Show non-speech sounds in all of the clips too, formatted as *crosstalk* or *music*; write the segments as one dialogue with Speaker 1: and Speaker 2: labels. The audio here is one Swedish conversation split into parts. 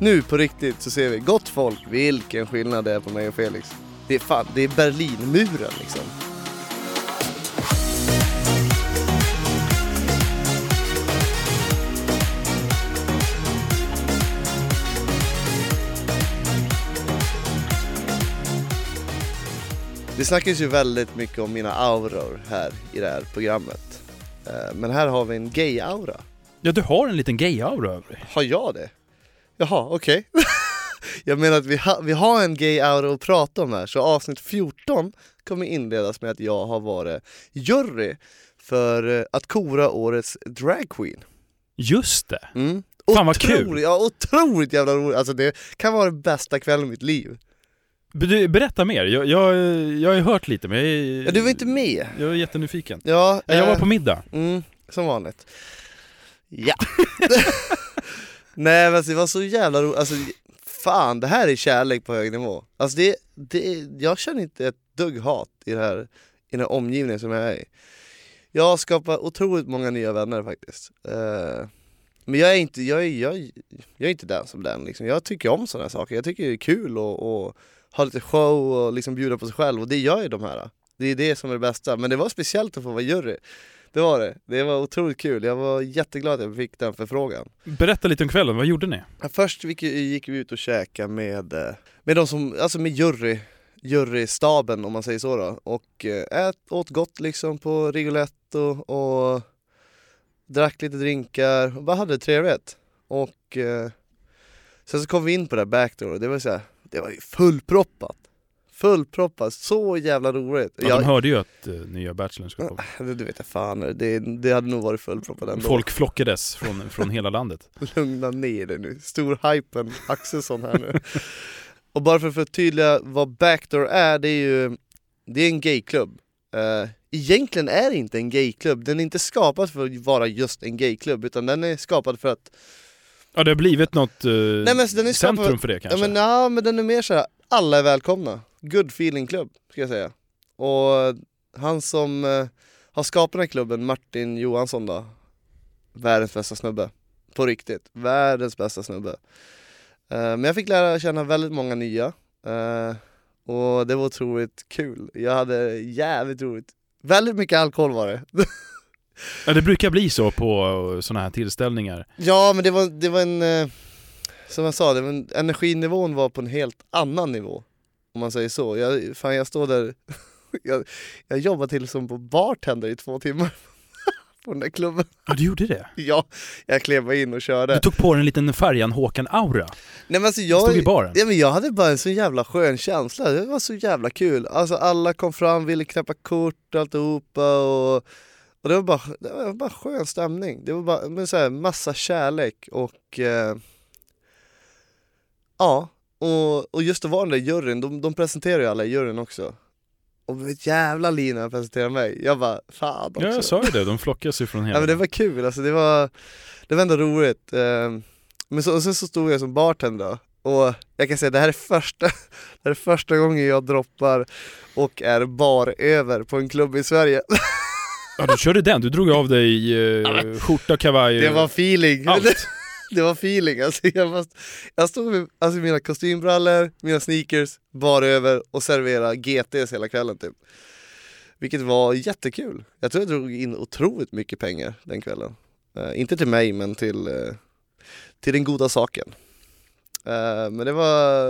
Speaker 1: Nu på riktigt så ser vi, gott folk, vilken skillnad det är på mig och Felix. Det är fan, det är Berlinmuren liksom. Det snackas ju väldigt mycket om mina auror här i det här programmet. Eh, Men här har vi en gay-aura.
Speaker 2: Ja, du har en liten gay-aura över dig.
Speaker 1: Har jag det? Jaha, okej. *laughs* jag menar att vi, ha, vi har en gay-aura att prata om här, så avsnitt 14 kommer inledas med att jag har varit jury för eh, att kora årets dragqueen.
Speaker 2: Just det.
Speaker 1: Mm.
Speaker 2: Fan, vad kul.
Speaker 1: Otroligt- Ja, otroligt jävla roligt. Alltså det kan vara den bästa kvällen i mitt liv.
Speaker 2: Berätta mer. Jag, jag, jag har ju hört lite, men jag är,
Speaker 1: Ja, du var inte med.
Speaker 2: jag är jättenyfiken.
Speaker 1: Ja,
Speaker 2: Jag var
Speaker 1: eh,
Speaker 2: på middag.
Speaker 1: Mm, som vanligt. Ja. *laughs* *laughs* Nej men alltså, det var så jävla roligt, alltså fan det här är kärlek på hög nivå. Alltså det, det, jag känner inte ett dugg hat i, det här, i den här omgivningen som jag är i. Jag har skapat otroligt många nya vänner faktiskt. Uh, men jag är inte, jag är, jag, är- jag är inte den som den liksom. Jag tycker om sådana här saker, jag tycker det är kul att och ha lite show och liksom bjuda på sig själv och det gör ju de här. Det är det som är det bästa, men det var speciellt att få vara jury. Det var det. Det var otroligt kul. Jag var jätteglad att jag fick den förfrågan.
Speaker 2: Berätta lite om kvällen, vad gjorde ni?
Speaker 1: Ja, Först gick, gick vi ut och käkade med, eh, med de som, alltså med jury, jurystaben om man säger så då. Och eh, ät, åt gott liksom på Rigoletto och drack lite drinkar och bara hade det trevligt. Och eh, sen så kom vi in på det här backdoor och det var så här, det var ju fullproppat. Fullproppat, så jävla roligt.
Speaker 2: Ja, de hörde ju att uh, nya Bachelorn skulle komma.
Speaker 1: det, du vet jag fan, det, det hade nog varit fullproppat ändå.
Speaker 2: Folk flockades från, från hela landet. *laughs*
Speaker 1: Lugna ner dig nu, stor hypen Axelsson här nu. *laughs* och bara för att förtydliga vad Backdoor är, det är ju det är en gayklubb. Uh, egentligen är det inte en gayklubb, den är inte skapad för att vara just en gayklubb utan den är skapad för att
Speaker 2: Ja, det har blivit något uh,
Speaker 1: Nej, men den är
Speaker 2: centrum för det
Speaker 1: Ja
Speaker 2: kanske?
Speaker 1: men, ja, men den är mer såhär, alla är välkomna. Good feeling klubb, ska jag säga. Och han som eh, har skapat den här klubben, Martin Johansson då, världens bästa snubbe. På riktigt, världens bästa snubbe. Eh, men jag fick lära känna väldigt många nya. eh, och det var otroligt kul. Jag hade jävligt roligt. Väldigt mycket alkohol var det. *laughs*
Speaker 2: Ja, det brukar bli så på sådana här tillställningar.
Speaker 1: Ja men det var, det var en, som jag sa, det var en, energinivån var på en helt annan nivå. Om man säger så. Jag, fan jag står där, *laughs* jag, jag jobbade till som på bartender i två timmar *laughs* på den där klubben.
Speaker 2: Ja, du gjorde det? *laughs*
Speaker 1: Ja, jag klev in och körde.
Speaker 2: Du tog på dig en liten färjan Håkan-aura.
Speaker 1: Nej men alltså
Speaker 2: Stod i
Speaker 1: jag,
Speaker 2: baren.
Speaker 1: ja, men jag hade bara en så jävla skön känsla, det var så jävla kul. Alltså alla kom fram, ville knäppa kort och alltihopa och, och det var bara, det var bara skön stämning. Det var bara men så här, massa kärlek och eh, ja, och, och just att vara den där juryn, de, de presenterar ju alla i juryn också. Och ett jävla liv när de presenterade mig, jag bara fan också.
Speaker 2: Ja, jag sa ju det. De flockas ju från *laughs* hela...
Speaker 1: Ja men det var kul, alltså det var, det var ändå roligt. Ehm, Men så, och sen så stod jag som bartender och jag kan säga det här är första, *laughs* det här är första gången jag droppar och är bar över på en klubb i Sverige.
Speaker 2: Ja, du körde den. Du drog av dig uh, *laughs* skjorta, kavaj...
Speaker 1: Det var feeling.
Speaker 2: Allt. *laughs*
Speaker 1: Det var feeling alltså. Jag, var, jag stod med alltså, mina kostymbrallor, mina sneakers, bar över och serverade GTs hela kvällen typ. Vilket var jättekul. Jag tror jag drog in otroligt mycket pengar den kvällen. Eh, inte till mig men till, eh, till den goda saken. Eh, men det var,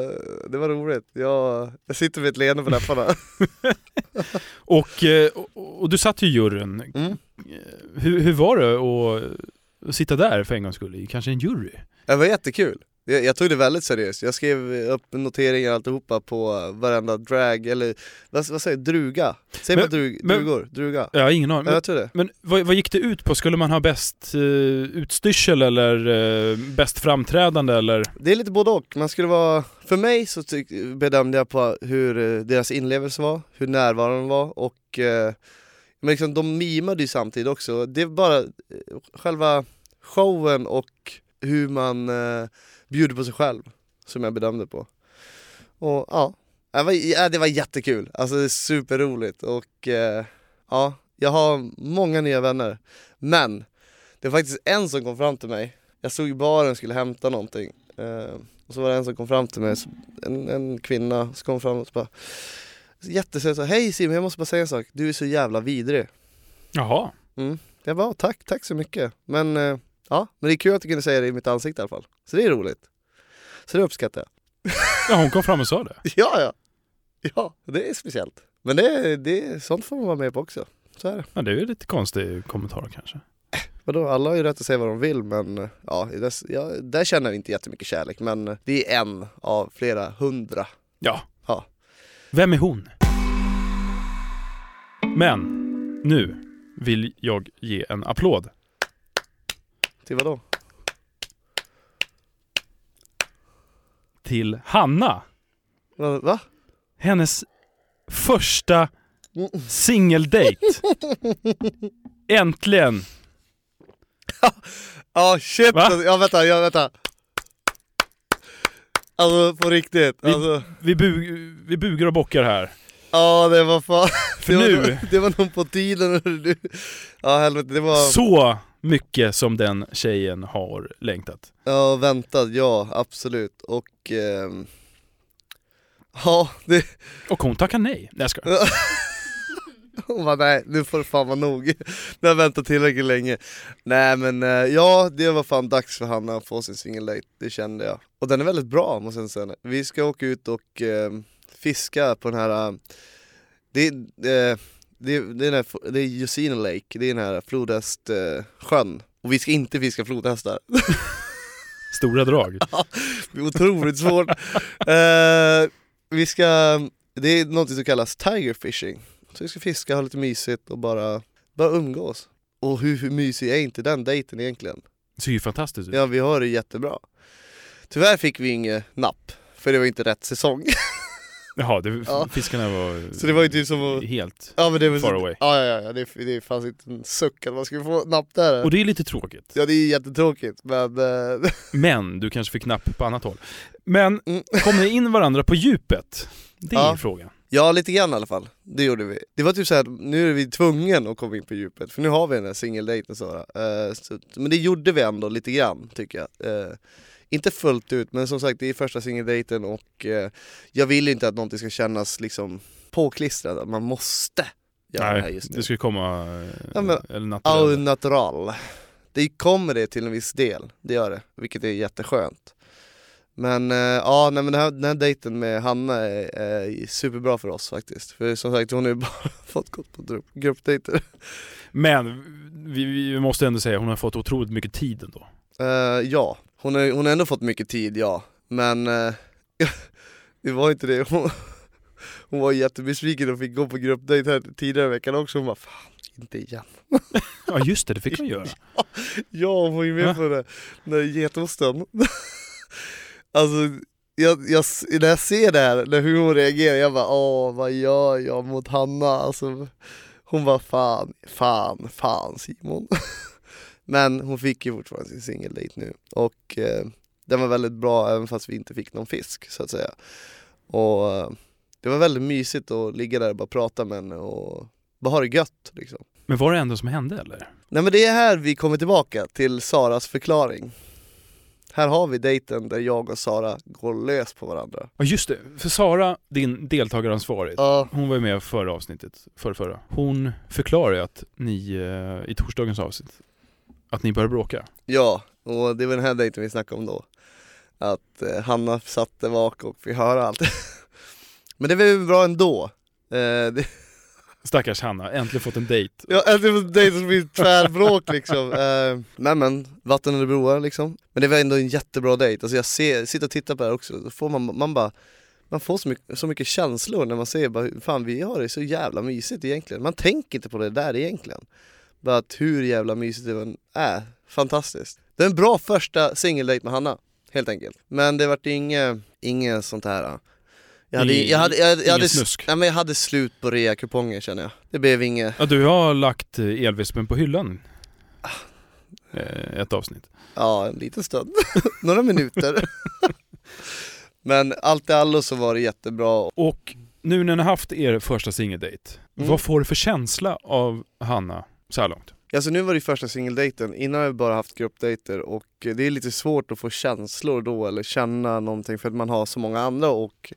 Speaker 1: det var roligt. Jag, jag sitter med ett leende på läpparna. *laughs*
Speaker 2: Och, och, och du satt ju i juryn.
Speaker 1: Mm.
Speaker 2: Hur, hur var det att att sitta där för en gångs skull, kanske en jury?
Speaker 1: Det var jättekul. Jag, jag tog det väldigt seriöst. Jag skrev upp noteringar och alltihopa på varenda drag, eller vad, vad säger jag, druga? Säger
Speaker 2: Men-
Speaker 1: man drug,
Speaker 2: men-
Speaker 1: drugor? Druga?
Speaker 2: Jag har ingen aning.
Speaker 1: Ja,
Speaker 2: Men,
Speaker 1: jag tror det.
Speaker 2: men vad, vad gick det ut på? Skulle man ha bäst uh, utstyrsel eller uh, bäst framträdande eller?
Speaker 1: Det är lite både och. Man skulle vara, för mig så bedömde jag på hur eh, deras inlevelse var, hur närvarande de var och eh, men liksom, de mimade ju samtidigt också. Det är bara eh, själva showen och hur man eh, bjuder på sig själv som jag bedömde på. Och ja, det var, ja, det var jättekul. Alltså det är superroligt och eh, ja, jag har många nya vänner. Men det var faktiskt en som kom fram till mig. Jag stod i baren och skulle hämta någonting Eh, och så var det en som kom fram till mig, en, en kvinna, som kom fram och så bara Jättesöt sa hej Simon jag måste bara säga en sak, du är så jävla vidrig.
Speaker 2: Jaha.
Speaker 1: Mm. Jag bara tack, tack så mycket. Men eh, ja, men det är kul att du kunde säga det i mitt ansikte i alla fall. Så det är roligt. Så det uppskattar jag.
Speaker 2: Ja, hon kom fram och sa det. *laughs*
Speaker 1: Ja, ja. Ja, det är speciellt. Men det, det, sånt får man vara med på också. Så är det.
Speaker 2: Ja, det är ju lite konstig kommentar kanske.
Speaker 1: Vadå, alla har ju rätt att säga vad de vill men eh, ja, dess, ja, där känner jag inte jättemycket kärlek men eh, det är en av flera hundra.
Speaker 2: Ja. Vem är hon? Men nu vill jag ge en applåd
Speaker 1: Till vadå?
Speaker 2: till Hanna.
Speaker 1: Va? va?
Speaker 2: Hennes första singeldate. Äntligen! *laughs*
Speaker 1: Ja shit,
Speaker 2: Va?
Speaker 1: alltså, ja vänta, ja vänta. Alltså på riktigt,
Speaker 2: Vi-
Speaker 1: alltså,
Speaker 2: Vi, bu- vi bugar och bockar här.
Speaker 1: ja det var fan, *laughs*
Speaker 2: För
Speaker 1: det,
Speaker 2: nu-
Speaker 1: var, *laughs* det var nog på tiden *laughs* Ja helvete, det var,
Speaker 2: Så mycket som den tjejen har längtat.
Speaker 1: ja väntat, ja absolut och ehm, Ja, det,
Speaker 2: Och hon tackar nej. Nej jag skojar. *laughs*
Speaker 1: Hon bara nej, nu får det fan vara nog. Nu har jag väntat tillräckligt länge. Nej men eh, ja, det var fan dags för Hanna att få sin singeldate, det kände jag. Och den är väldigt bra måste jag säga. Vi ska åka ut och eh, fiska på den här, eh, det, eh, det, det, är den här, det är Jusina Lake, det är den här flodhästsjön. Eh, sjön. och vi ska inte fiska flodhästar. *laughs*
Speaker 2: Stora drag. *laughs*
Speaker 1: Det är otroligt svårt. Eh, vi ska, det är något som kallas tiger fishing. Så vi ska fiska, ha lite mysigt och bara, bara umgås. Och hur, hur mysig är inte den dejten egentligen?
Speaker 2: Det ser ju fantastiskt ut.
Speaker 1: Ja vi har det jättebra. Tyvärr fick vi inget napp, för det var inte rätt säsong. *laughs*
Speaker 2: Jaha, det,
Speaker 1: Ja.
Speaker 2: fiskarna var
Speaker 1: Så det var ju typ som att...
Speaker 2: helt...
Speaker 1: Ja men det var
Speaker 2: Far
Speaker 1: så,
Speaker 2: away.
Speaker 1: Ja ja ja, det, det fanns inte en suck att man skulle få napp där.
Speaker 2: Och det är lite tråkigt.
Speaker 1: Ja det är jättetråkigt men... eh, *laughs*
Speaker 2: Men du kanske fick napp på annat håll. Men
Speaker 1: Mm.
Speaker 2: kom ni in varandra på djupet? Det är
Speaker 1: Ja.
Speaker 2: frågan.
Speaker 1: Ja lite grann i alla fall, det gjorde vi. Det var typ såhär, nu är vi tvungen att komma in på djupet för nu har vi den här singeldejten så, uh, så Men det gjorde vi ändå lite grann tycker jag. Eh, inte fullt ut men som sagt det är första singeldejten och eh, jag vill inte att någonting ska kännas liksom påklistrat, att man måste göra det här
Speaker 2: Nej,
Speaker 1: just nu.
Speaker 2: det skulle komma... eh,
Speaker 1: Ja, men-
Speaker 2: eller
Speaker 1: Au natural. Det kommer det till en viss del, det gör det, vilket är jätteskönt. Men eh, ja, nej, men den här, den här dejten med Hanna är, är superbra för oss faktiskt. För som sagt hon har ju *laughs* bara fått gått på grupp, gruppdejter.
Speaker 2: Men vi, vi måste ändå säga hon har fått otroligt mycket tid ändå.
Speaker 1: Eh, ja, hon har, hon har ändå fått mycket tid, ja. Men eh, *laughs* det var inte det. Hon, hon var jättebesviken och fick gå på gruppdejt här tidigare i veckan också. Hon bara fan, inte igen.
Speaker 2: Ja just det, det fick hon göra. *laughs*
Speaker 1: Ja, hon var ju med på det, den där getosten. Alltså, jag, jag, när jag ser det här, när hur hon reagerar, jag bara åh vad gör jag mot Hanna? Alltså, hon bara fan, fan, fan Simon. *laughs* Men hon fick ju fortfarande sin singeldejt nu och eh, den var väldigt bra även fast vi inte fick någon fisk så att säga. Och eh, det var väldigt mysigt att ligga där och bara prata med henne och bara ha det gött liksom.
Speaker 2: Men var det ändå som hände eller?
Speaker 1: Nej men det är här vi kommer tillbaka till Saras förklaring. Här har vi dejten där jag och Sara går lös på varandra.
Speaker 2: Ja just det, för Sara, din deltagaransvarig,
Speaker 1: Ja,
Speaker 2: hon var ju med förra avsnittet, förra, förra. Hon förklarar ju att ni eh, i torsdagens avsnitt, att ni började bråka.
Speaker 1: ja, och det var den här dejten vi snackade om då. Att eh, Hanna satt där bak och fick höra allt. *laughs* men det var ju bra ändå. Eh, det,
Speaker 2: Stackars Hanna, äntligen fått en dejt.
Speaker 1: ja, äntligen fått en dejt som blir tvärbråk liksom. Eh, men men, vatten under broar liksom. Men det var ändå en jättebra dejt. Alltså jag ser, sitter och tittar på det här också, då får man, man bara man får så mycket, så mycket känslor när man ser bara, fan vi har det så jävla mysigt egentligen. Man tänker inte på det där egentligen. Bara att hur jävla mysigt det än är. Fantastiskt. Det är en bra första singeldejt med Hanna, helt enkelt. Men det vart inget, inget sånt här jag hade, jag hade, jag, jag hade,
Speaker 2: snusk.
Speaker 1: nej, men jag hade slut på rea-kuponger känner jag. Det blev inget,
Speaker 2: Ja, du har lagt eh, elvispen på hyllan. Eh, Ett avsnitt.
Speaker 1: ja en liten stund, *laughs* några minuter. *laughs* Men allt i allo så var det jättebra.
Speaker 2: Och nu när ni har haft er första singeldejt,
Speaker 1: Mm.
Speaker 2: vad får du för känsla av Hanna så här långt?
Speaker 1: Alltså nu var det första singeldejten, innan har vi bara haft gruppdejter och det är lite svårt att få känslor då eller känna någonting för att man har så många andra och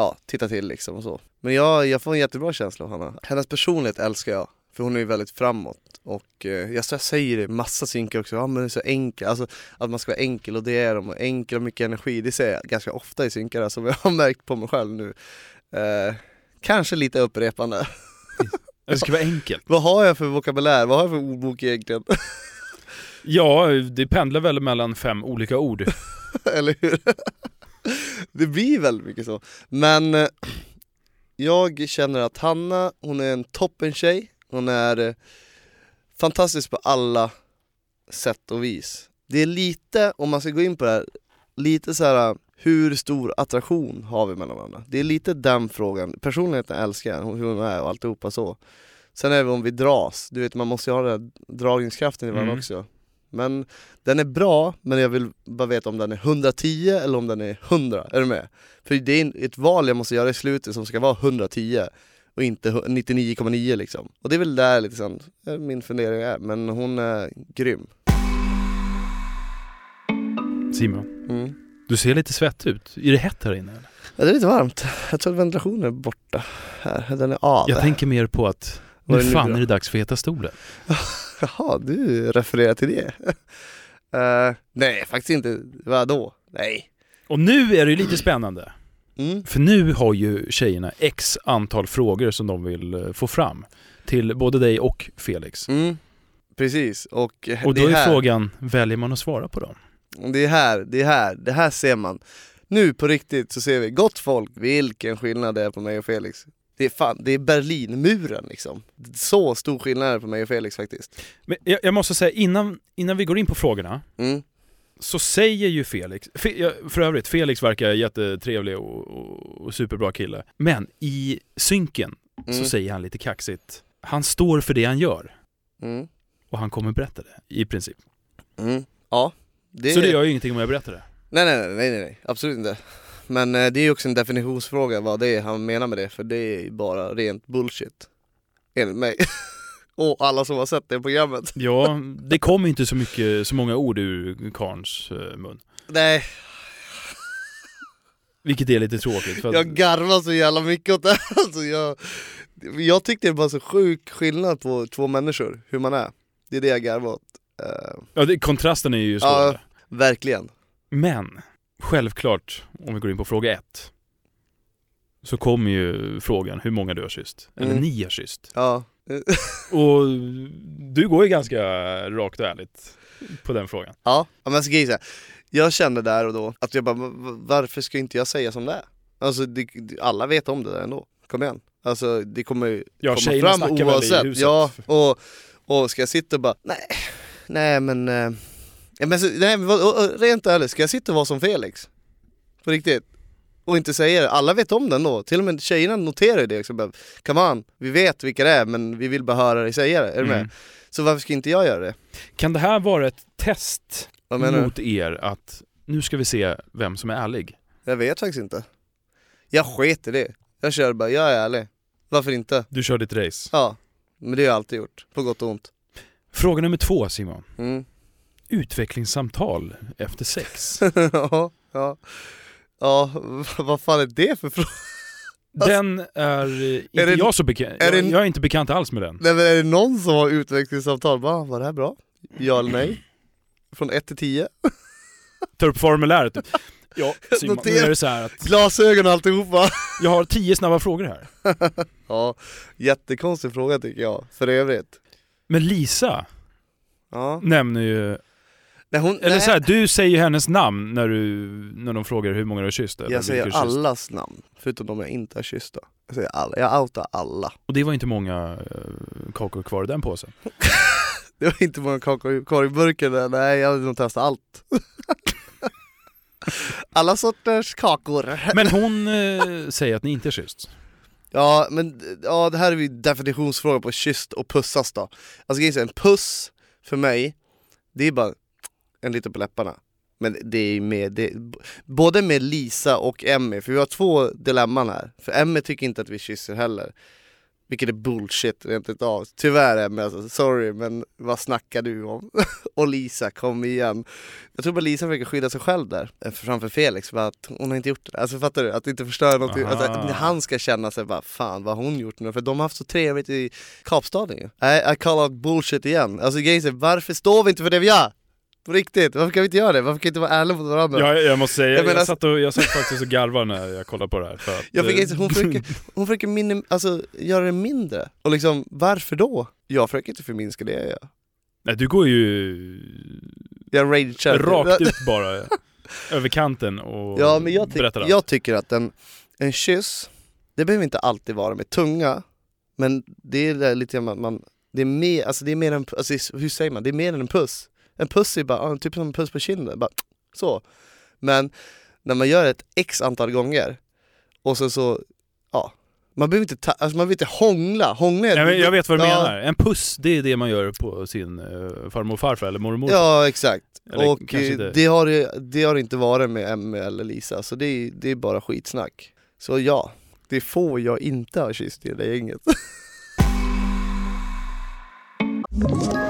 Speaker 1: ja, titta till liksom och så. Men jag, jag får en jättebra känsla av Hanna. Hennes personlighet älskar jag, för hon är ju väldigt framåt och eh, jag, jag säger det massa synkar också, ja men det är så enkel, alltså att man ska vara enkel och det är de, och enkel och mycket energi, det säger jag ganska ofta i synkar *laughs* som jag har märkt på mig själv nu. Eh, kanske lite upprepande. *laughs*
Speaker 2: Det ska vara enkelt.
Speaker 1: Vad har jag för vokabulär? Vad har jag för ordbok egentligen?
Speaker 2: Ja, det pendlar väl mellan fem olika ord. *laughs*
Speaker 1: Eller hur? *laughs* det blir väldigt mycket så. Men eh, jag känner att Hanna, hon är en toppen tjej. Hon är eh, fantastisk på alla sätt och vis. Det är lite, om man ska gå in på det här, lite så här hur stor attraktion har vi mellan varandra? Det är lite den frågan. Personligheten älskar jag, hur hon är och alltihopa så. Sen är det om vi dras, du vet man måste ju ha den dragningskraften i varandra
Speaker 2: Mm.
Speaker 1: också. Men den är bra, men jag vill bara veta om den är 110 eller om den är 100, är du med? För det är ett val jag måste göra i slutet som ska vara 110 och inte 99,9 liksom. Och det är väl där lite eh, min fundering är, men hon är grym.
Speaker 2: Simon,
Speaker 1: Mm.
Speaker 2: du ser lite svett ut. Är det hett här inne eller?
Speaker 1: Ja, det är lite varmt. Jag tror att ventilationen är borta här, den är av.
Speaker 2: Jag tänker mer på att nu fan är det dags för Heta stolen. *laughs*
Speaker 1: Jaha, du refererar till det? *laughs* Eh, nej, faktiskt inte. Vadå? Nej.
Speaker 2: Och nu är det lite spännande.
Speaker 1: Mm.
Speaker 2: För nu har ju tjejerna x antal frågor som de vill eh, få fram. Till både dig och Felix.
Speaker 1: Mm. Precis, och,
Speaker 2: Och då är
Speaker 1: här,
Speaker 2: frågan, väljer man att svara på dem?
Speaker 1: det är här, det är här, det här ser man. Nu på riktigt så ser vi, gott folk, vilken skillnad det är på mig och Felix. Det är fan, det är Berlinmuren liksom. Så stor skillnad är det på mig och Felix faktiskt.
Speaker 2: Men jag, jag måste säga, innan, innan vi går in på frågorna,
Speaker 1: Mm.
Speaker 2: så säger ju Felix, Fe, för övrigt, Felix verkar jättetrevlig och, och, och superbra kille. Men i synken
Speaker 1: Mm.
Speaker 2: så säger han lite kaxigt, han står för det han gör.
Speaker 1: Mm.
Speaker 2: Och han kommer berätta det, i princip.
Speaker 1: Mm. Ja. Det
Speaker 2: Så det gör ju ingenting om jag berättar det.
Speaker 1: Nej nej, nej, nej, nej. absolut inte. Men eh, det är ju också en definitionsfråga vad det är han menar med det, för det är bara rent bullshit. Enligt mig. *laughs* Och alla som har sett det programmet. *laughs*
Speaker 2: Ja, det kommer inte så mycket, så många ord ur Karns eh, mun.
Speaker 1: Nej,
Speaker 2: Vilket är lite tråkigt. För att,
Speaker 1: jag garvar så jävla mycket åt det här. *laughs* alltså, jag, jag tyckte det var så sjuk skillnad på två människor, hur man är. Det är det jag garvar åt. Eh,
Speaker 2: ja, det, kontrasten är ju slående.
Speaker 1: verkligen.
Speaker 2: Men, självklart, om vi går in på fråga ett. Så kommer ju frågan hur många du har kysst. Eller
Speaker 1: Mm.
Speaker 2: ni har kysst.
Speaker 1: Ja. *laughs*
Speaker 2: Och du går ju ganska rakt och ärligt på den frågan.
Speaker 1: Ja, men jag ska säga, jag kände där och då att jag bara, "Va- varför ska inte jag säga som det är? Alltså det, alla vet om det där ändå, kom igen. Alltså det kommer ju
Speaker 2: Ja,
Speaker 1: komma fram
Speaker 2: snackar väl i
Speaker 1: oavsett.
Speaker 2: huset.
Speaker 1: Ja, och, och ska jag sitta och bara, nej, nej men, eh, ja, men så, nej, rent ärligt, ska jag sitta och vara som Felix? På riktigt? Och inte säga det, alla vet om det ändå, till och med tjejerna noterar ju det bara, come on, vi vet vilka det är men vi vill bara höra dig säga det, är du med?
Speaker 2: Mm.
Speaker 1: Så varför ska inte jag göra det?
Speaker 2: Kan det här vara ett test
Speaker 1: du?
Speaker 2: mot er att nu ska vi se vem som är ärlig?
Speaker 1: Jag vet faktiskt inte. Jag sket i det. Jag kör bara, jag är ärlig. Varför inte?
Speaker 2: Du kör ditt race.
Speaker 1: Ja, men det har jag alltid gjort, på gott och ont.
Speaker 2: Fråga nummer två Simon.
Speaker 1: Mm.
Speaker 2: Utvecklingssamtal efter sex. *laughs*
Speaker 1: ja, ja. Ja, vad fan är det för fråga? *laughs*
Speaker 2: Den är eh, inte
Speaker 1: Är det-
Speaker 2: jag så bekant.
Speaker 1: är
Speaker 2: Jag,
Speaker 1: det-
Speaker 2: jag är inte bekant alls med den.
Speaker 1: Nej men är det någon som har utvecklingssamtal? Bara, var det här bra? Ja eller nej? Från 1 till 10? *laughs*
Speaker 2: Tar upp formuläret. Ja, Simon, nu är det så här att
Speaker 1: Glasögon och alltihopa?
Speaker 2: jag har tio snabba frågor här.
Speaker 1: Ja, jättekonstig fråga tycker jag, för övrigt.
Speaker 2: Men Lisa
Speaker 1: Ja.
Speaker 2: nämner ju,
Speaker 1: Nej, hon,
Speaker 2: eller
Speaker 1: nej.
Speaker 2: så här, du säger ju hennes namn när, du, när de frågar hur många du har kysst.
Speaker 1: Jag säger
Speaker 2: har kysst.
Speaker 1: allas namn, förutom de jag inte har kysst då. Jag säger alla, jag outar alla.
Speaker 2: Och det var inte många uh, kakor kvar i den påsen. *laughs*
Speaker 1: Det var inte många kakor kvar i burken där, nej jag hade nog testat allt. *laughs* Alla sorters kakor.
Speaker 2: Men hon eh, säger att ni inte är kysst.
Speaker 1: Ja men ja, det här är ju definitionsfråga på kysst och pussas då. Alltså grejen en puss för mig, det är bara en liten på läpparna. Men det är med, det, både med Lisa och Emmy, för vi har två dilemman här. För Emmy tycker inte att vi kysser heller. Vilket är bullshit rent utav. Tyvärr Emmy, alltså, sorry men vad snackar du om? *laughs* och Lisa, kom igen. Jag tror bara Lisa försöker skydda sig själv där eh, framför Felix, bara att hon har inte gjort det. Alltså fattar du? Att inte förstöra någonting, alltså, att han ska känna sig bara fan vad har hon gjort nu? För de har haft så trevligt i Kapstaden ju. I, I call out bullshit igen. Alltså grejen varför står vi inte för det vi gör? På riktigt, varför kan vi inte göra det? Varför kan vi inte vara ärliga mot varandra?
Speaker 2: Jag, jag måste säga,
Speaker 1: Jag
Speaker 2: jag,
Speaker 1: menar-
Speaker 2: jag, satt och, jag satt faktiskt och garvade när jag kollade på det här. För att,
Speaker 1: Ja, för
Speaker 2: eh,
Speaker 1: hon försöker, *laughs* hon försöker minim, alltså, göra det mindre. Och liksom, varför då? Jag försöker inte förminska det jag gör.
Speaker 2: Nej, du går ju
Speaker 1: Jag ragear.
Speaker 2: rakt *laughs* ut bara över kanten och
Speaker 1: Ja men jag,
Speaker 2: berättar allt.
Speaker 1: jag tycker att en, en kyss, det behöver inte alltid vara med tunga, men det är lite man, man det är mer, alltså det är mer en, alltså hur säger man, det är mer än en puss. En puss är bara, typ som en puss på kinden, bara så. Men när man gör ett x antal gånger och så så, ja, man behöver inte, ta, alltså man behöver inte hångla, hångla är-
Speaker 2: jag, vet- jag vet vad du
Speaker 1: Ja.
Speaker 2: menar. En puss, det är det man gör på sin uh, farmor och farfar eller mormor och.
Speaker 1: Ja exakt,
Speaker 2: Eller
Speaker 1: och eh, det har det, det har inte varit med Emmy eller Lisa, så det är, det är bara skitsnack. Så ja, det får jag inte ha kysst i det gänget. *laughs*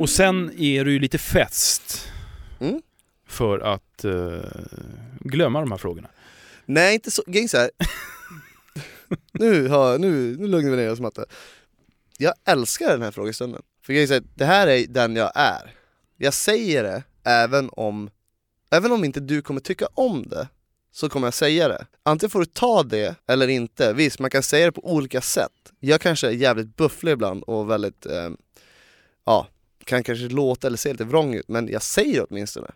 Speaker 2: Och sen är det ju lite fest
Speaker 1: Mm.
Speaker 2: för att eh, glömma de här frågorna.
Speaker 1: Nej inte så, är så här. *laughs* nu, har, nu, nu lugnar vi ner oss Matte. Jag älskar den här frågestunden. För så här, det här är den jag är. Jag säger det även om, även om inte du kommer tycka om det, så kommer jag säga det. Antingen får du ta det eller inte. Visst, man kan säga det på olika sätt. Jag kanske är jävligt bufflig ibland och väldigt, eh, ja, kan kanske låta eller se lite vrång ut, men jag säger det åtminstone.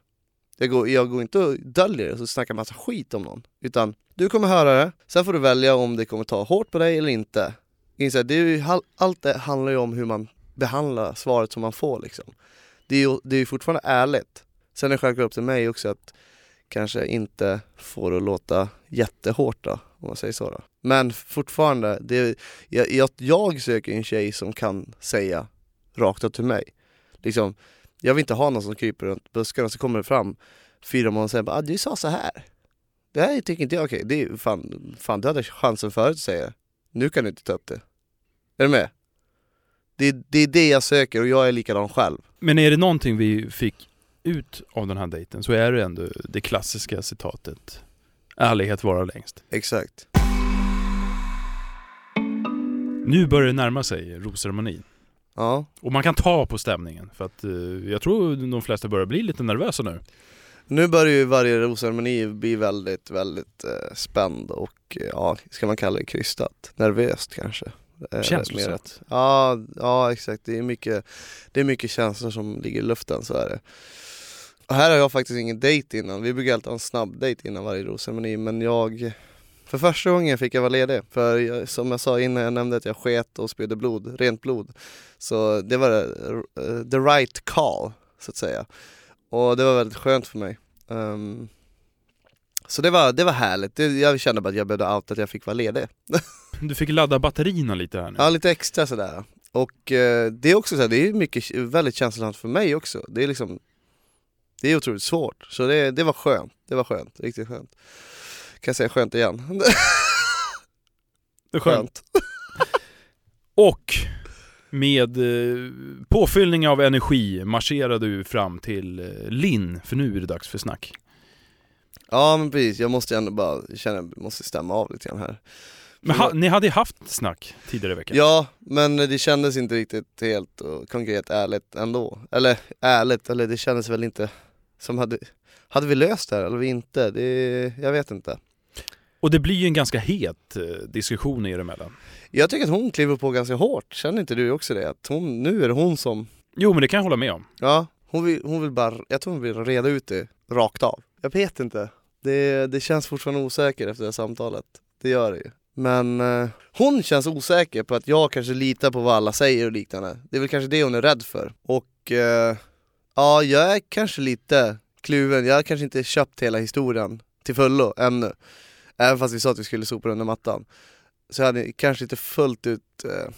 Speaker 1: Jag går, jag går inte och döljer det och snackar massa skit om någon. Utan du kommer höra det, sen får du välja om det kommer ta hårt på dig eller inte. Inse Det är ju, allt det handlar ju om hur man behandlar svaret som man får liksom. Det är ju det är fortfarande ärligt. Sen är det självklart upp till mig också att kanske inte få det att låta jättehårt då, om man säger så då. Men fortfarande, det, jag, jag, jag söker en tjej som kan säga rakt upp till mig. Liksom, jag vill inte ha någon som kryper runt buskarna och så kommer det fram fyra månader sen bara, ah, du sa så här. Det här tycker inte jag okej, det är fan, fan du hade chansen förut att säga det. Nu kan du inte ta upp det. Är du med? Det, det är det jag söker och jag är likadan själv.
Speaker 2: Men är det någonting vi fick ut av den här dejten så är det ändå det klassiska citatet Ärlighet varar längst.
Speaker 1: Exakt.
Speaker 2: Nu börjar det närma sig rosceremonin.
Speaker 1: Ja.
Speaker 2: Och man kan ta på stämningen för att eh, jag tror de flesta börjar bli lite nervösa nu.
Speaker 1: Nu börjar ju varje rosceremoni bli väldigt, väldigt eh, spänd och eh, ja, ska man kalla det krystat? Nervöst kanske? Eh,
Speaker 2: Känslosamt.
Speaker 1: Ja, ja exakt. Det är, mycket, det är mycket känslor som ligger i luften, så är det. Och här har jag faktiskt ingen dejt innan. Vi brukar alltid ha en snabb dejt innan varje rosceremoni, men jag för första gången fick jag vara ledig, för jag, som jag sa innan, jag nämnde att jag sket och spydde blod, rent blod. Så det var eh, the right call, så att säga. Och det var väldigt skönt för mig. Ehm, så det var, det var härligt, det, jag kände bara att jag behövde outa att jag fick vara ledig. *laughs*
Speaker 2: Du fick ladda batterierna lite här nu.
Speaker 1: Ja, lite extra sådär. Och eh, det är också så här, det är mycket, väldigt känslosamt för mig också. Det är liksom, det är otroligt svårt. Så det, det var skönt, det var skönt, riktigt skönt. Kan jag säga skönt igen?
Speaker 2: Det är skönt. Och med eh, påfyllning av energi marscherar du fram till eh, Linn, för nu är det dags för snack.
Speaker 1: Ja men precis, jag måste ändå bara känna, jag måste stämma av lite grann här.
Speaker 2: Men ha, ni hade ju haft snack tidigare i veckan.
Speaker 1: Ja, men det kändes inte riktigt helt och konkret ärligt ändå. Eller ärligt, eller det kändes väl inte som hade, hade vi löst det här eller inte? Det, jag vet inte.
Speaker 2: Och det blir ju en ganska het eh, diskussion er emellan.
Speaker 1: Jag tycker att hon kliver på ganska hårt, känner inte du också det? Att hon, nu är det hon som,
Speaker 2: Jo men det kan jag hålla med om.
Speaker 1: ja, Hon vill, hon vill bara, jag tror hon vill reda ut det rakt av. Jag vet inte. Det, det känns fortfarande osäkert efter det här samtalet. Det gör det ju. Men eh, hon känns osäker på att jag kanske litar på vad alla säger och liknande. Det är väl kanske det hon är rädd för. Och eh, ja, jag är kanske lite kluven. Jag har kanske inte köpt hela historien till fullo ännu. Även fast vi sa att vi skulle sopa under mattan. Så jag hade kanske inte fullt ut eh,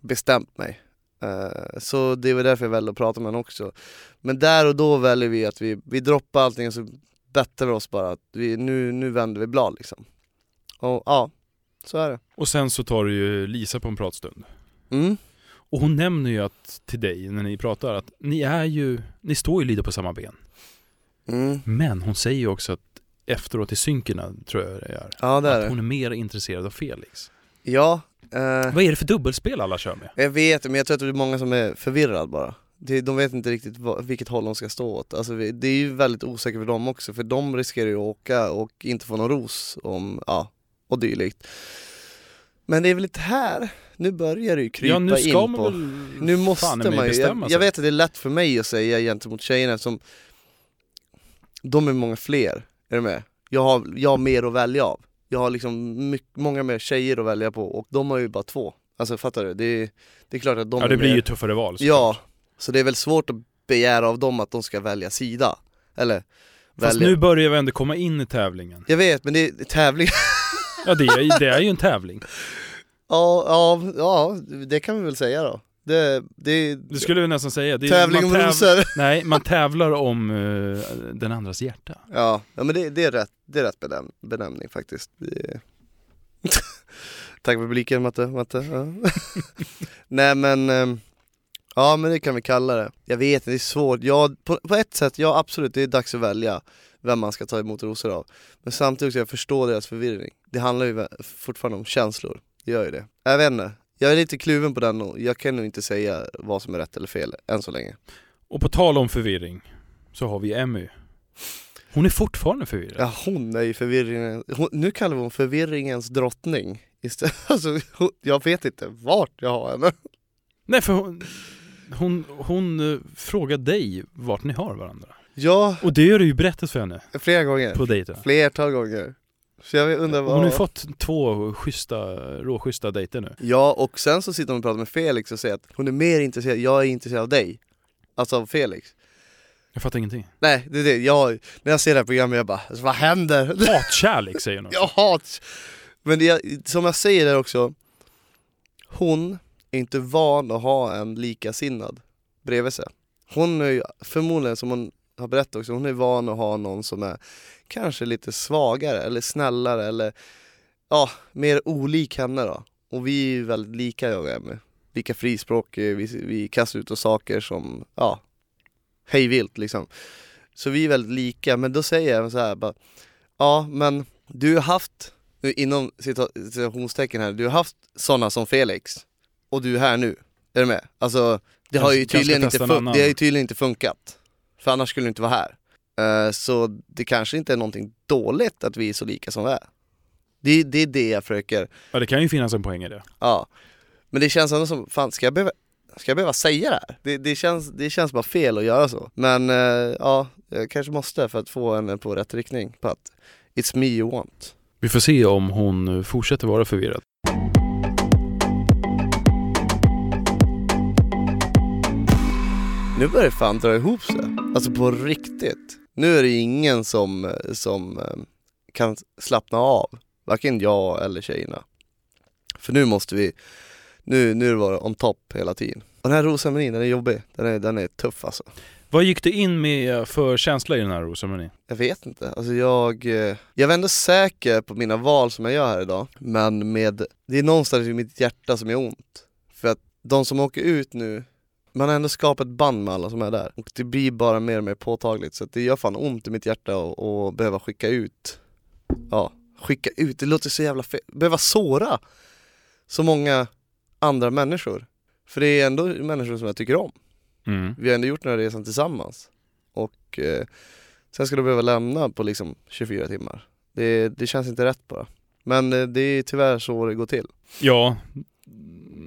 Speaker 1: bestämt mig. Eh, så det var därför jag väljer att prata med henne också. Men där och då väljer vi att vi, vi droppar allting och så bettar vi oss bara att vi, nu, nu vänder vi blad liksom. Och ja, så är det.
Speaker 2: Och sen så tar du ju Lisa på en pratstund.
Speaker 1: Mm.
Speaker 2: Och hon nämner ju att, till dig när ni pratar att ni är ju, ni står ju lite på samma ben.
Speaker 1: Mm.
Speaker 2: Men hon säger ju också att efteråt i synkerna, tror jag det är,
Speaker 1: Ja det är
Speaker 2: att hon är mer intresserad av Felix.
Speaker 1: Ja, eh,
Speaker 2: Vad är det för dubbelspel alla kör med?
Speaker 1: jag vet men jag tror att det är många som är förvirrade bara. Det, de vet inte riktigt vad, vilket håll de ska stå åt. Alltså, vi- det är ju väldigt osäkert för dem också för de riskerar ju att åka och inte få någon ros om, ja, och dylikt. Men det är väl inte här, nu börjar det ju krypa
Speaker 2: Ja nu ska
Speaker 1: in
Speaker 2: man
Speaker 1: på
Speaker 2: väl
Speaker 1: Nu måste
Speaker 2: fan i mig
Speaker 1: man ju,
Speaker 2: bestämma
Speaker 1: jag,
Speaker 2: sig.
Speaker 1: jag vet att det är lätt för mig att säga gentemot tjejerna som De är många fler, är du med? Jag har, jag har mer att välja av Jag har liksom mycket, många mer tjejer att välja på och de har ju bara två Alltså fattar du? Det är, det är klart att de
Speaker 2: Ja det blir
Speaker 1: mer,
Speaker 2: ju tuffare val såklart.
Speaker 1: Ja, så det är väl svårt att begära av dem att de ska välja sida Eller
Speaker 2: Fast
Speaker 1: välja
Speaker 2: nu börjar vi ändå komma in i tävlingen.
Speaker 1: Jag vet men det är tävling *laughs*
Speaker 2: Ja det är, det är ju en tävling.
Speaker 1: ja, ja, ja, det kan vi väl säga då Det, det
Speaker 2: Det skulle vi nästan säga. Det
Speaker 1: Tävling om rosor *laughs*
Speaker 2: Nej, man tävlar om eh, den andras hjärta.
Speaker 1: Ja, ja men det, det, är rätt, det är rätt benäm, benämning faktiskt. Är... *laughs* Tack för publiken Matte, Matte. Ja. *laughs* Nej men, ehm, ja men det kan vi kalla det. Jag vet det är svårt. Ja, på, på ett sätt, ja absolut, det är dags att välja vem man ska ta emot rosor av. Men samtidigt också, jag förstår deras förvirring. Det handlar ju fortfarande om känslor, det gör ju det. Jag vet inte, jag är lite kluven på den och jag kan nog inte säga vad som är rätt eller fel än så länge.
Speaker 2: Och på tal om förvirring, så har vi Emmy. Hon är fortfarande förvirrad.
Speaker 1: Ja hon är ju förvirringen, hon, nu kallar vi hon förvirringens drottning istället. *laughs* Alltså, hon, jag vet inte vart jag har henne.
Speaker 2: Nej för hon, hon, hon eh, frågar dig vart ni har varandra.
Speaker 1: Ja,
Speaker 2: Och det har du ju berättat för henne
Speaker 1: flera gånger.
Speaker 2: på dejten.
Speaker 1: Flertal gånger. Så jag undrar vad...
Speaker 2: Hon har ju fått två schyssta, råschyssta dejter nu.
Speaker 1: Ja, och sen så sitter hon och pratar med Felix och säger att hon är mer intresserad, jag är intresserad av dig. Alltså av Felix.
Speaker 2: Jag fattar ingenting.
Speaker 1: Nej, det är det. Jag, när jag ser det här programmet jag bara, alltså, vad händer? *laughs*
Speaker 2: Hatkärlek säger hon.
Speaker 1: Jag hat! Men det, som jag säger där också, hon är inte van att ha en likasinnad bredvid sig. Hon är ju förmodligen, som hon har berättat också, hon är van att ha någon som är kanske lite svagare eller snällare eller ja, mer olik henne då. Och vi är ju väldigt lika jag och Emmy. Lika frispråkiga, vi, vi kastar ut oss saker som, ja, hejvilt liksom. Så vi är väldigt lika, men då säger jag så här bara, ja men du har haft, inom cita- citationstecken här, du har haft sådana som Felix och du är här nu. Är du med? Alltså det har ju tydligen inte, fun- det har ju tydligen inte funkat. För annars skulle du inte vara här. Eh, så det kanske inte är någonting dåligt att vi är så lika som vi är. Det, det är det jag försöker,
Speaker 2: Ja det kan ju finnas en poäng i det.
Speaker 1: ja. Men det känns ändå som, fan ska jag behöva, ska jag behöva säga det här? Det, det, känns, det känns bara fel att göra så. Men eh, ja, jag kanske måste för att få henne på rätt riktning. På att it's me you want.
Speaker 2: Vi får se om hon fortsätter vara förvirrad.
Speaker 1: Nu börjar det fan dra ihop sig. Alltså på riktigt. Nu är det ingen som, som eh, kan slappna av. Varken jag eller tjejerna. För nu måste vi, nu, nu är det on top hela tiden. Och den här rosceremonin, den är jobbig. Den är, den är tuff alltså.
Speaker 2: Vad gick du in med för känsla i den här rosceremonin?
Speaker 1: Jag vet inte. Alltså jag, eh, jag var ändå säker på mina val som jag gör här idag. Men med, det är någonstans i mitt hjärta som gör ont. För att de som åker ut nu, man har ändå skapat ett band med alla som är där. Och det blir bara mer och mer påtagligt. Så det gör fan ont i mitt hjärta att att behöva skicka ut, ja, skicka ut, det låter så jävla fel. Behöva såra så många andra människor. För det är ändå människor som jag tycker om.
Speaker 2: Mm.
Speaker 1: Vi har ändå gjort den här resan tillsammans. Och eh, sen ska du behöva lämna på liksom 24 timmar. Det, det känns inte rätt bara. Men eh, det är tyvärr så det går till.
Speaker 2: Ja,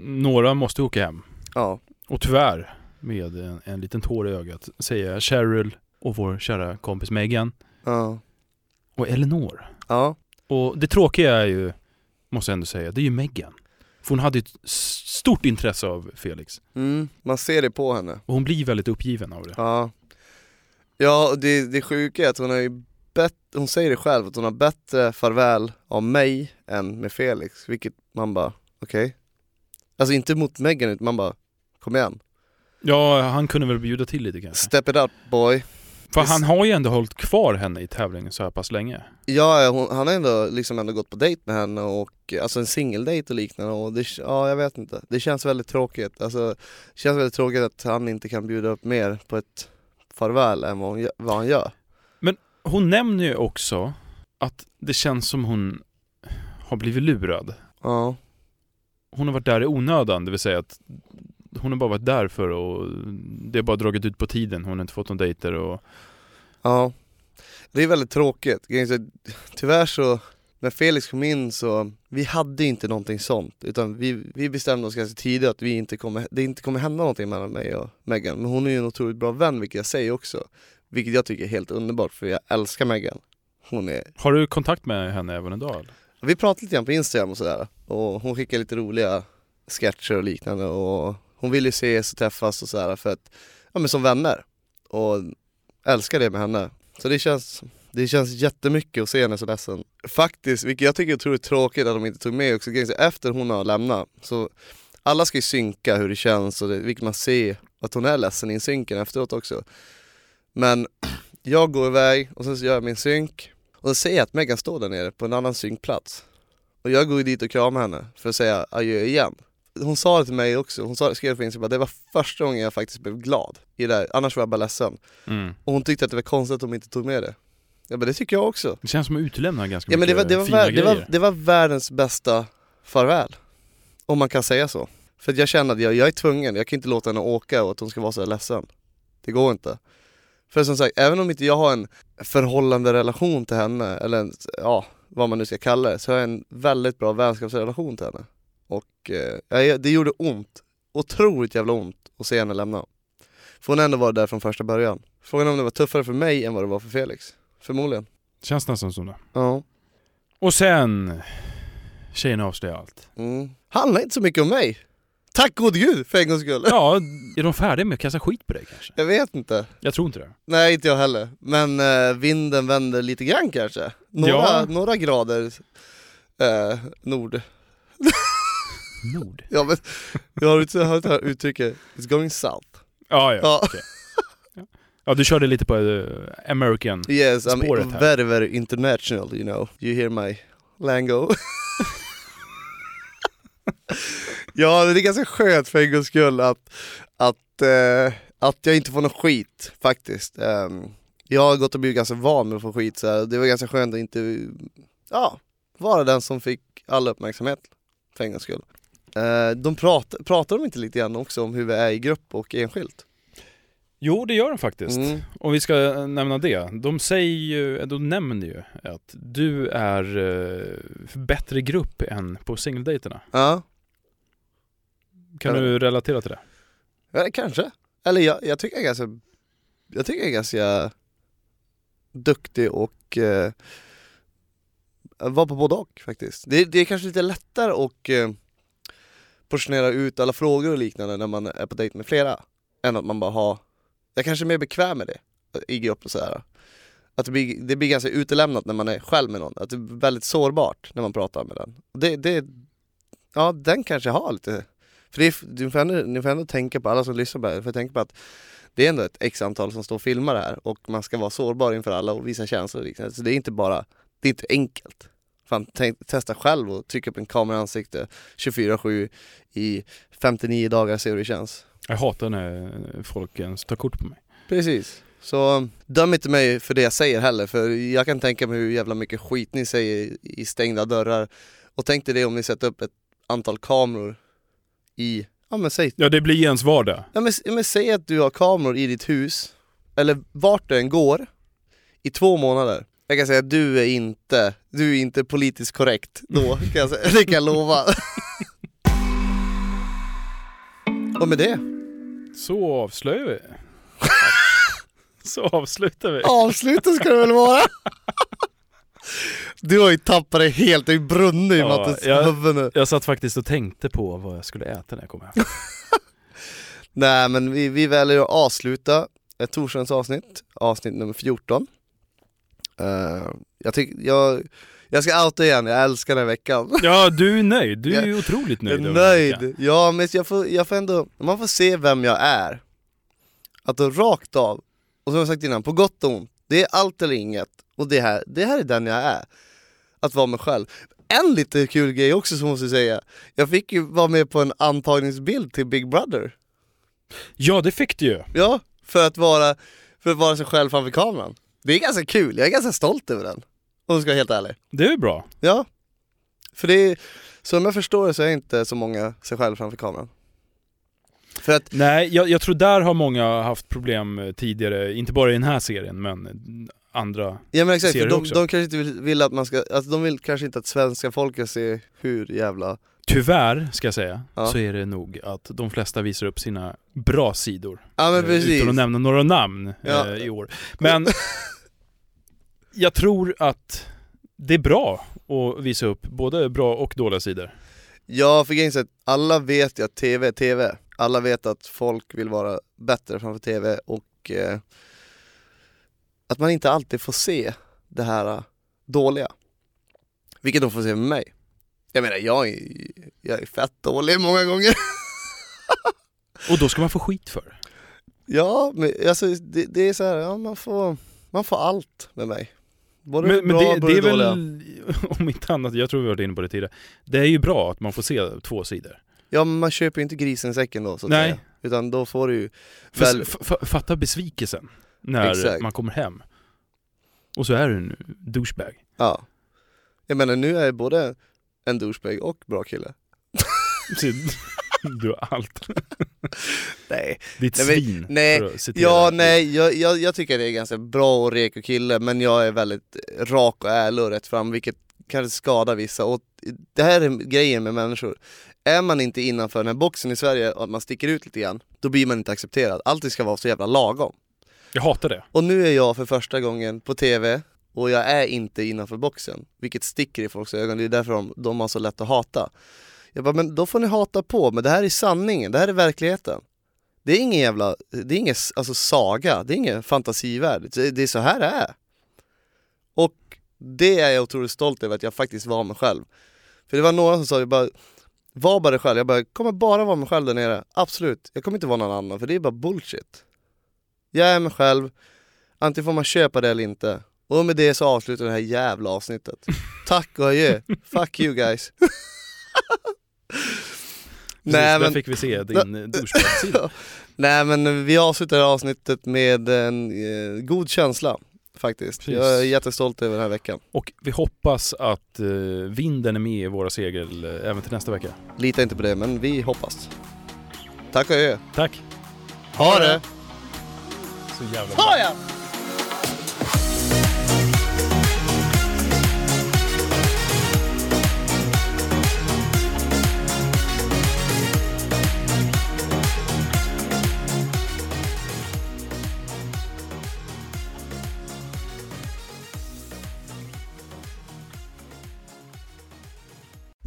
Speaker 2: några måste åka hem.
Speaker 1: Ja,
Speaker 2: Och tyvärr med en, en liten tår i ögat säga Cheryl och vår kära kompis Megan
Speaker 1: Ja.
Speaker 2: och Eleanor.
Speaker 1: Ja.
Speaker 2: Och det tråkiga är ju, måste jag ändå säga, det är ju Megan. För hon hade ett stort intresse av Felix.
Speaker 1: Mm, man ser det på henne.
Speaker 2: Och hon blir väldigt uppgiven av det.
Speaker 1: Ja. Ja, det, det sjuka är att hon har ju bett, hon säger det själv, att hon har bättre farväl av mig än med Felix, vilket man bara, okej. Alltså inte mot Megan, utan man bara, kom igen.
Speaker 2: Ja, han kunde väl bjuda till lite kanske.
Speaker 1: Step it up boy.
Speaker 2: För han har ju ändå hållit kvar henne i tävlingen så här pass länge.
Speaker 1: Ja, hon, han har ändå liksom ändå gått på dejt med henne och alltså en singeldejt och liknande och det, ja jag vet inte. Det känns väldigt tråkigt. Alltså, det känns väldigt tråkigt att han inte kan bjuda upp mer på ett farväl än vad, hon, vad han gör.
Speaker 2: Hon nämner ju också att det känns som hon har blivit lurad.
Speaker 1: Ja.
Speaker 2: Hon har varit där i onödan, det vill säga att hon har bara varit där för och det har bara dragit ut på tiden. Hon har inte fått någon dejter och...
Speaker 1: Ja, det är väldigt tråkigt. Tyvärr så, när Felix kom in så, vi hade inte någonting sånt. Utan vi, vi bestämde oss ganska tidigt att vi inte kommer, det inte kommer hända någonting mellan mig och Megan. Men hon är ju en otroligt bra vän, vilket jag säger också. Vilket jag tycker är helt underbart, för jag älskar Megan. Hon är,
Speaker 2: Har du kontakt med henne även idag? Eller?
Speaker 1: vi pratade lite grann på Instagram och sådär. Och hon skickar lite roliga sketcher och liknande. Och hon vill ju ses och träffas och sådär för att, ja men som vänner. Och älskar det med henne. Så det känns, det känns jättemycket att se henne så ledsen. Faktiskt, vilket jag tycker är otroligt tråkigt att de inte tog med också, efter hon har lämnat, så alla ska ju synka hur det känns och det, vilket man ser att hon är ledsen i synken efteråt också. Men jag går iväg och sen så gör jag min synk och så ser jag att Megan står där nere på en annan synkplats. Och jag går ju dit och kramar henne för att säga adjö igen. Hon sa det till mig också, hon sa, skrev på Instagram att det var första gången jag faktiskt blev glad i det där. annars var jag bara ledsen.
Speaker 2: Mm.
Speaker 1: Och hon tyckte att det var konstigt att de inte tog med det. Ja men det tycker jag också.
Speaker 2: Det känns som att utelämna ganska
Speaker 1: Ja men det
Speaker 2: mycket
Speaker 1: var, det, var
Speaker 2: fina
Speaker 1: det,
Speaker 2: grejer.
Speaker 1: var, det var världens bästa farväl. Om man kan säga så. För att jag känner att jag, jag är tvungen, jag kan inte låta henne åka och att hon ska vara så här ledsen. Det går inte. För som sagt, även om inte jag har en förhållande relation till henne, eller en, ja, vad man nu ska kalla det, så har jag en väldigt bra vänskapsrelation till henne. Och eh, det gjorde ont, otroligt jävla ont att se henne lämna. För hon ändå varit där från första början. Frågan är om det var tuffare för mig än vad det var för Felix. Förmodligen.
Speaker 2: Känns nästan som det.
Speaker 1: Ja.
Speaker 2: Och sen... Tjejerna avslöjar allt.
Speaker 1: Mm. Handlar inte så mycket om mig. Tack gode gud för en gångs skull.
Speaker 2: Ja, är de färdiga med att kasta skit på dig kanske?
Speaker 1: Jag vet inte.
Speaker 2: Jag tror inte det.
Speaker 1: Nej inte jag heller. Men eh, vinden vänder lite grann kanske. Några,
Speaker 2: Ja.
Speaker 1: några grader eh, nord. *laughs*
Speaker 2: Nord?
Speaker 1: Ja men, jag har inte hört det här uttrycket, it's going south.
Speaker 2: Ja, ja.
Speaker 1: Ja.
Speaker 2: okej. Ja. Du körde lite på eh, American.
Speaker 1: Yes, I'm
Speaker 2: här.
Speaker 1: very very international you know. You hear my lango. *laughs* ja det är ganska skönt för en gångs skull att, att, eh, att jag inte får någon skit faktiskt. Ehm, jag har gått och blivit ganska van med att få skit så här. det var ganska skönt att inte ja, vara den som fick all uppmärksamhet för en gångs skull. Eh, de pratar, pratar de inte lite grann också om hur vi är i grupp och enskilt?
Speaker 2: Jo, det gör de faktiskt.
Speaker 1: Mm.
Speaker 2: Om vi ska eh, nämna det. De säger ju, de nämner ju att du är eh, bättre grupp än på singeldejterna.
Speaker 1: Ja,
Speaker 2: Kan
Speaker 1: Ja.
Speaker 2: du relatera till det?
Speaker 1: Ja, kanske. Eller jag, jag tycker jag är ganska, jag tycker jag är ganska duktig och eh, var på både och faktiskt. Det, det är kanske lite lättare eh, portionera ut alla frågor och liknande när man är på dejt med flera. Än att man bara har, jag kanske är mer bekväm med det i grupp och sådär. Att det blir, det blir ganska utelämnat när man är själv med någon, att det är väldigt sårbart när man pratar med den. Det, det, ja den kanske har lite för det är, ni, får ändå, ni får ändå tänka på, alla som lyssnar på det här, får tänka på att det är ändå ett x antal som står och filmar det här och man ska vara sårbar inför alla och visa känslor och liknande. Så det är inte bara, det är inte enkelt. Fan, tänk, testa själv och trycka upp en kamera i ansiktet 24-7 i 59 dagar och se hur det känns.
Speaker 2: Jag hatar när folk ens tar kort på mig.
Speaker 1: Precis. Så döm inte mig för det jag säger heller, för jag kan tänka mig hur jävla mycket skit ni säger i stängda dörrar. Och tänk dig det om ni sätter upp ett antal kameror i, ja men säg
Speaker 2: Ja, det blir ens vardag.
Speaker 1: Ja men, men säg att du har kameror i ditt hus, eller vart du än går, i två månader. Jag kan säga att du är inte, du är inte politiskt korrekt då, kan jag säga. *laughs* det kan jag lova. Och med det
Speaker 2: Så avslöjar vi. *laughs* Så avslutar vi.
Speaker 1: Avslutet ska det väl vara? Du har ju tappat det helt, det är brunnit i
Speaker 2: Ja,
Speaker 1: Mattes
Speaker 2: jag-
Speaker 1: huvud nu.
Speaker 2: Jag satt faktiskt och tänkte på vad jag skulle äta när jag kom hem. *laughs*
Speaker 1: Nej men vi, vi väljer att avsluta ett torsdagens avsnitt, avsnitt nummer 14. Eh, jag, tycker, jag, jag ska outa igen, jag älskar den här veckan. *laughs*
Speaker 2: Ja, du är nöjd. Du är
Speaker 1: Jag-
Speaker 2: otroligt
Speaker 1: Jag är
Speaker 2: nöjd. här veckan.
Speaker 1: nöjd. Ja men jag får, jag får ändå, man får se vem jag är. Att då rakt av, och som jag sagt innan, på gott och ont, det är allt eller inget. Och det här, det här är den jag är. Att vara mig själv. En lite kul grej också som måste jag säga, jag fick ju vara med på en antagningsbild till Big Brother.
Speaker 2: Ja, det fick du ju.
Speaker 1: Ja, för att vara, för att vara sig själv framför kameran. Det är ganska kul, jag är ganska stolt över den. Om jag ska vara helt ärlig.
Speaker 2: Det är bra.
Speaker 1: Ja. För det är, som jag förstår det så är inte så många sig själv framför kameran. För att,
Speaker 2: Nej, jag, jag tror där har många haft problem eh, tidigare, inte bara i den här serien, men andra.
Speaker 1: ja men exakt,
Speaker 2: Ser
Speaker 1: för de,
Speaker 2: också?
Speaker 1: de kanske inte vill, vill att man ska, alltså de vill kanske inte att svenska folket ser hur jävla,
Speaker 2: Tyvärr, ska jag säga,
Speaker 1: Ja.
Speaker 2: så är det nog att de flesta visar upp sina bra sidor.
Speaker 1: ja men
Speaker 2: Eh,
Speaker 1: precis.
Speaker 2: Utan att nämna några namn
Speaker 1: Ja.
Speaker 2: eh, i år. Men *laughs* jag tror att det är bra att visa upp både bra och dåliga sidor.
Speaker 1: Ja för grejen är alla vet ju att TV är TV. Alla vet att folk vill vara bättre framför TV och eh, att man inte alltid får se det här eh, dåliga. Vilket de får se med mig. Jag menar jag är, jag är fett dålig många gånger.
Speaker 2: Och då ska man få skit för.
Speaker 1: Ja, men alltså det, det är så här, ja man får, man får allt med mig. Både
Speaker 2: Men, men
Speaker 1: bra
Speaker 2: det,
Speaker 1: både
Speaker 2: det är
Speaker 1: dåliga.
Speaker 2: väl, om inte annat, jag tror vi har varit inne på det tidigare. Det är ju bra att man får se två sidor.
Speaker 1: Ja men man köper ju inte grisen i säcken då så att
Speaker 2: Nej.
Speaker 1: säga. Utan då får du ju väl,
Speaker 2: fatta besvikelsen när
Speaker 1: Exakt.
Speaker 2: man kommer hem. Och så är du en douchebag.
Speaker 1: ja. Jag menar nu är jag både en douchebag och bra kille. *laughs*
Speaker 2: Du har allt.
Speaker 1: Nej.
Speaker 2: Ditt svin.
Speaker 1: nej. Ja nej, jag, jag, jag tycker det är ganska bra och reko kille men jag är väldigt rak och ärlig och rätt fram vilket kanske skadar vissa och det här är grejen med människor. Är man inte innanför den här boxen i Sverige och att man sticker ut lite grann, då blir man inte accepterad. Allting ska vara så jävla lagom.
Speaker 2: Jag hatar det.
Speaker 1: Och nu är jag för första gången på TV och jag är inte innanför boxen, vilket sticker i folks ögon, det är därför de, de har så lätt att hata. Jag bara, men då får ni hata på, men det här är sanningen, det här är verkligheten. Det är ingen jävla, det är ingen alltså, saga, det är ingen fantasivärld, det det är så här det är. Och det är jag otroligt stolt över att jag faktiskt var mig själv. För det var några som sa, jag bara, var bara dig själv, jag bara, jag kommer bara vara mig själv där nere, absolut, jag kommer inte vara någon annan för det är bara bullshit. Jag är mig själv, antingen får man köpa det eller inte. Och med det så avslutar vi det här jävla avsnittet. *laughs* Tack och adjö, fuck you guys. *laughs* Nej
Speaker 2: Precis, Där
Speaker 1: men,
Speaker 2: fick vi se *laughs* din eh, douchebag-sida.
Speaker 1: nej men vi avslutar det här avsnittet med en eh, god känsla faktiskt.
Speaker 2: Precis.
Speaker 1: Jag är jättestolt över den här veckan.
Speaker 2: Och vi hoppas att eh, vinden är med i våra segel eh, även till nästa vecka.
Speaker 1: Lita inte på det, men vi hoppas. Tack och adjö.
Speaker 2: Tack!
Speaker 1: Ha det!
Speaker 2: Så jävla bra.
Speaker 1: Ha ja!